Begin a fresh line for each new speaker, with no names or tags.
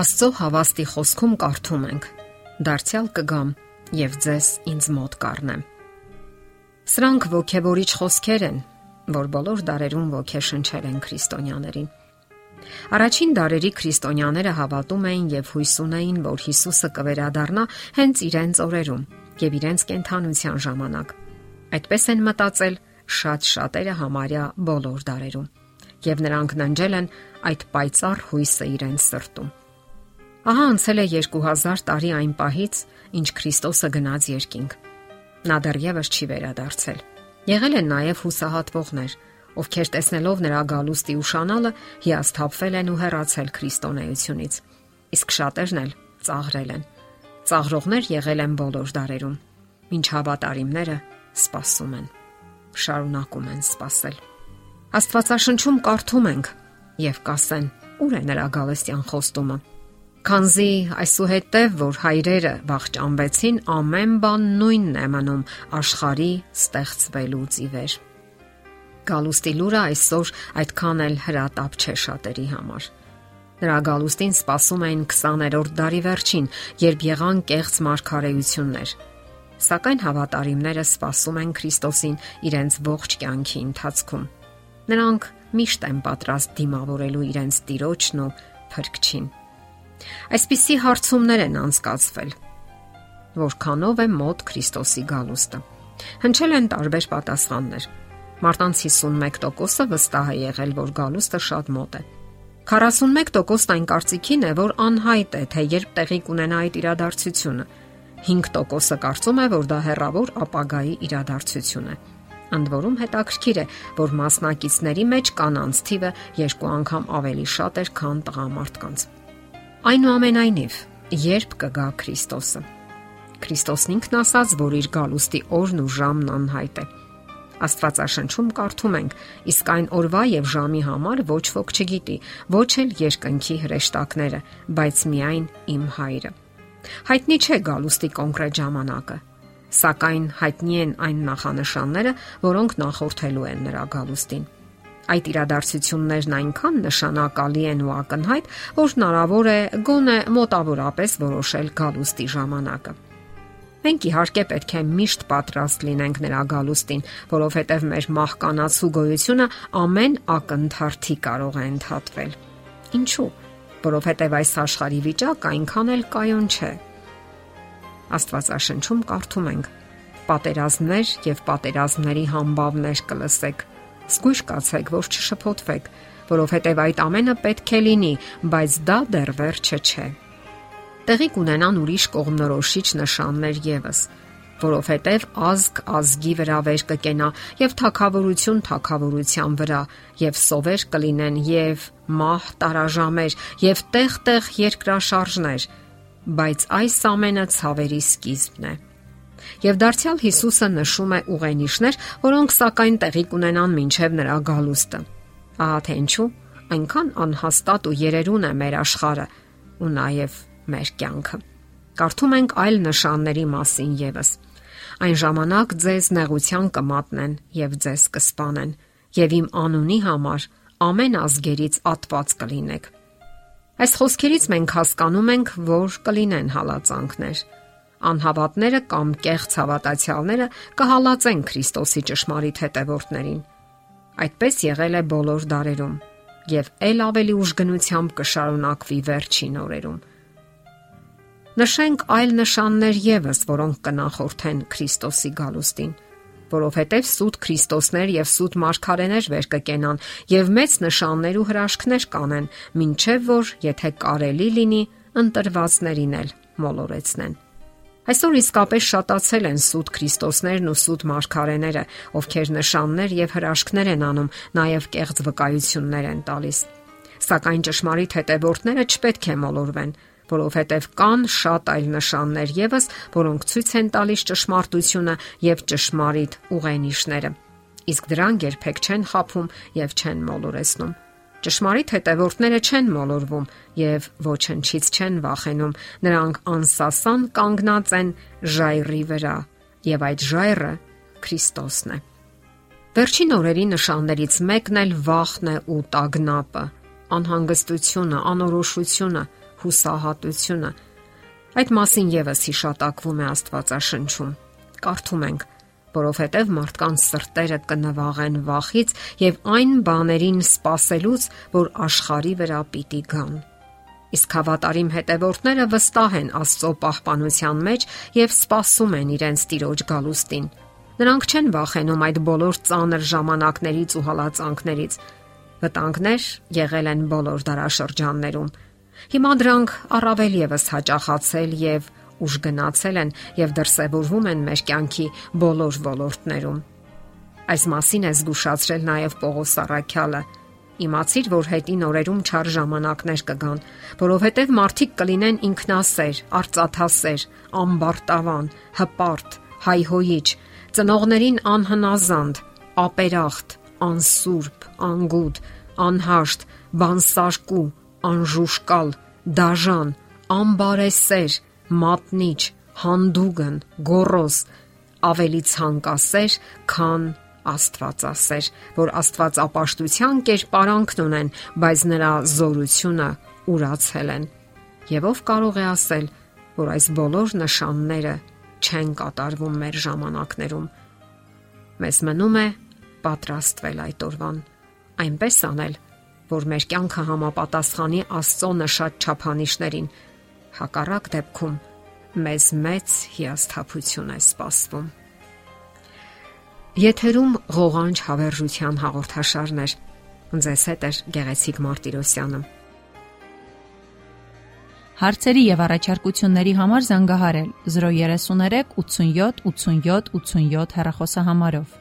Աստծո հավաստի խոսքում կարդում ենք. Դարձյալ կգամ եւ ձեզ ինձ մոտ կառնեմ։ Սրանք ողքեվորիչ խոսքեր են, որ բոլոր դարերում ողքեշնչել են քրիստոնյաներին։ Առաջին դարերի քրիստոնյաները հավատում էին եւ հույս ունեին, որ Հիսուսը կվերադառնա հենց իրենց օրերում եւ իրենց կենթանության ժամանակ։ Այդպես են մտածել շատ շատերը համարյա բոլոր դարերում եւ նրանք ննջել են այդ պայծառ հույսը իրենց սրտում։ Ահա անցել է 2000 տարի այն պահից, ինչ Քրիստոսը գնաց երկինք։ Նա դեռևս չի վերադարձել։ Եղել են նաև հուսահատվողներ, ովքեր տեսնելով նրա գալուստի ուշանալը հիասթափվել են ու հեռացել քրիստոնեությունից։ Իսկ շատերն էլ ծաղրել են։ Ծաղրողներ եղել են բոլոր դարերում։ Մինչ հավատարիմները սпасում են։ Շարունակում են սпасել։ Աստվածաշնչում կարդում ենք եւ կասեն՝ ուր է նրա գալստյան խոստումը։ Քանզի այսուհետև որ հայրերը վախճանվեցին, ամեն բան նույնն է մնում աշխարի ստեղծվելուց ի վեր։ Գալուստի լուրը այսօր այդքան էլ հրատապ չէ շատերի համար։ Նրա գալուստին սպասում էին 20-րդ դարի վերջին, երբ եղան կեղծ մարգարեություններ։ Սակայն հավատարիմները սպասում են Քրիստոսին իրենց ողջ կյանքի ընթացքում։ Նրանք միշտ են պատրաստ դիմավորելու իրենց Տիրոջն ու Փրկչին։ Այսպիսի հարցումներ են անցկացվել. Որքանով է մոտ Քրիստոսի գալուստը։ Հնչել են տարբեր պատասխաններ։ Մարտանց 51%-ը վստահ է եղել, որ գալուստը շատ մոտ է։ 41%-ն այն կարծիքին է, որ անհայտ է, թե երբ տեղի կունենա այդ իրադարձությունը։ 5%-ը կարծում է, որ դա հերավոր ապագայի իրադարձություն է։ Ընդ որում հետաքրքիր է, որ մասնակիցների մեջ կանանց թիվը երկու անգամ ավելի շատ էր, քան տղամարդկանց։ Այնուամենայնիվ, երբ կգա Քրիստոսը։ Քրիստոսն ինքն ասաց, որ իր գալուստի օրն ու ժամն անհայտ է։ Աստվածաշնչում կարդում ենք. իսկ այն օրվա եւ ժամի համար ոչ ոք չգիտի, ոչ էլ երկնքի հրեշտակները, բայց միայն իմ հայրը։ Հայտնի չէ գալուստի կոնկրետ ժամանակը, սակայն հայտնի են այն նախանշանները, որոնք նախորդելու են նրա գալուստին։ Այդ իրադարձություններն այնքան նշանակալի են ու ակնհայտ, որ հնարավոր է գոնե մոտավորապես որոշել գալուստի ժամանակը։ Մենք իհարկե պետք է միշտ պատրաստ լինենք նրա գալուստին, որովհետև մեր մահկանացու գոյությունը ամեն ակնթարթի կարող է ընդհատվել։ Ինչու՞։ Որովհետև այս աշխարհի վիճակը այնքան էլ կայուն չէ։ Աստվածաշնչում կարդում ենք. պատերազմներ եւ պատերազմների համբավներ կլսեք Զգույշ կացեք, որ չշփոթվեք, որովհետև այդ ամենը պետք է լինի, բայց դա դեռ վերջը չէ։ Տեղի կունենան ուրիշ կողմնորոշիչ նշաններ եւս, որովհետև ազգ ազգի վրա վեր կկենա եւ թակավորություն թակավորության վրա եւ սովեր կլինեն եւ մահ տարաժամեր եւ տեղ-տեղ երկրաշարժներ, բայց այս ամենը ցավերի սկիզբն է։ Եվ դարձյալ Հիսուսը նշում է ուղենիշներ, որոնք սակայն տեղի կունենան մինչև նրա գալուստը։ Ահա թե ինչու այնքան անհաստատ ու երերուն է մեր աշխարհը ու նաև մեր կյանքը։ Կարդում ենք այլ նշանների մասին եւս։ Այն ժամանակ ձեզ նեղության կմատնեն եւ ձեզ կսպանեն եւ իմ անունի համար ամեն ազգերից ատված կլինեք։ Այս խոսքերից մենք հասկանում ենք, որ կլինեն հալածանքներ անհավատները կամ կեղծ հավատացյալները կհալածեն Քրիստոսի ճշմարիտ հետևորդներին։ Այդպես եղել է բոլոր դարերում եւ ել ավելի ուժգնությամբ կշարունակվի վերջին օրերում։ Նշենք այլ նշաններ եւս, որոնք կնախորդեն Քրիստոսի գալուստին, որովհետև սուտ Քրիստոսներ եւ սուտ մարգարեներ վեր կկենան եւ մեծ նշաններ ու հրաշքներ կանեն, ինչեւ որ եթե կարելի լինի ընտրվածներին էլ մոլորեցնեն։ Այսօր իսկապես շատացել են սուտ Քրիստոսներն ու սուտ մարգարեները, ովքեր նշաններ եւ հրաշքներ են անում, նաեւ կեղծ վկայություններ են տալիս։ Սակայն ճշմարիտ հետևորդները չպետք է մոլորվեն, որովհետև կան շատ այլ նշաններ եւս, որոնք ցույց են տալիս ճշմարտությունը եւ ճշմարիտ ուղենիշները։ Իսկ դրանք երբեք չեն խափում եւ չեն մոլորեցնում։ Ճշմարիտ հետևորդները չեն մոլորվում եւ ոչնչից չեն վախենում։ Նրանք անսասան կանգնած են ժայռի վրա եւ այդ ժայռը Քրիստոսն է։ Վերջին օրերի նշաններից մեկն էլ վախն է ու տագնապը, անհանգստությունը, անորոշությունը, հուսահատությունը։ Այդ մասին եւս հիշատակվում է Աստվածաշնչում։ Կարդում ենք որովհետև մարդկանց սրտերը կնվաղեն վախից եւ այն բաներին սпасելուց, որ աշխարի վրա պիտի գան։ Իսկ հավատարիմ հետևորդները վստահ են Աստծո պահպանության մեջ եւ սпасում են իրենց ծիրոջ գալուստին։ Նրանք չեն վախենում այդ բոլոր ծանր ժամանակներից ու հալածանքներից։ Վտանգներ եղել են բոլոր դարաշրջաններում։ Հիմա դրանք առավել եւս հաճախացել եւ և գնացել են եւ դրսեւորվում են մեր կյանքի բոլոր ոլորտներում։ Այս մասին է զգուշացրել նաեւ Պողոս Արաքյալը։ Իմացիր, որ հետին օրերում չար ժամանակներ կգան, որովհետև մարդիկ կլինեն ինքնասեր, արծաթասեր, ամբարտավան, հպարտ, հայհոյիչ, ծնողներին անհնազանդ, ապերախտ, անսուրբ, անգուտ, անհաշտ, բանսարկու, անժուշկալ, դաժան, ամբարեսեր, մատնիչ, հանդուգն, գոռոզ, ավելի ցանկասեր, քան Աստվածասեր, որ Աստվածապաշտության կերպարանքն ունեն, բայց նրա զորությունը ուրացել են։ Եվ ով կարող է ասել, որ այս բոլոր նշանները չեն կատարվում մեր ժամանակներում։ Մեզ մնում է պատրաստվել այդ օրվան, այնպես անել, որ մեր կյանքը համապատասխանի Աստծո նշած չափանիշներին Հակառակ դեպքում մեզ մեծ հիասթափություն է սպասվում։ Եթերում ղողանջ հավերժության հաղորդաշարն է։ Ձեզ հետ է Գեղեցիկ Մարտիրոսյանը։
Հարցերի եւ առաջարկությունների համար զանգահարել 033 87 87 87 հեռախոսահամարով։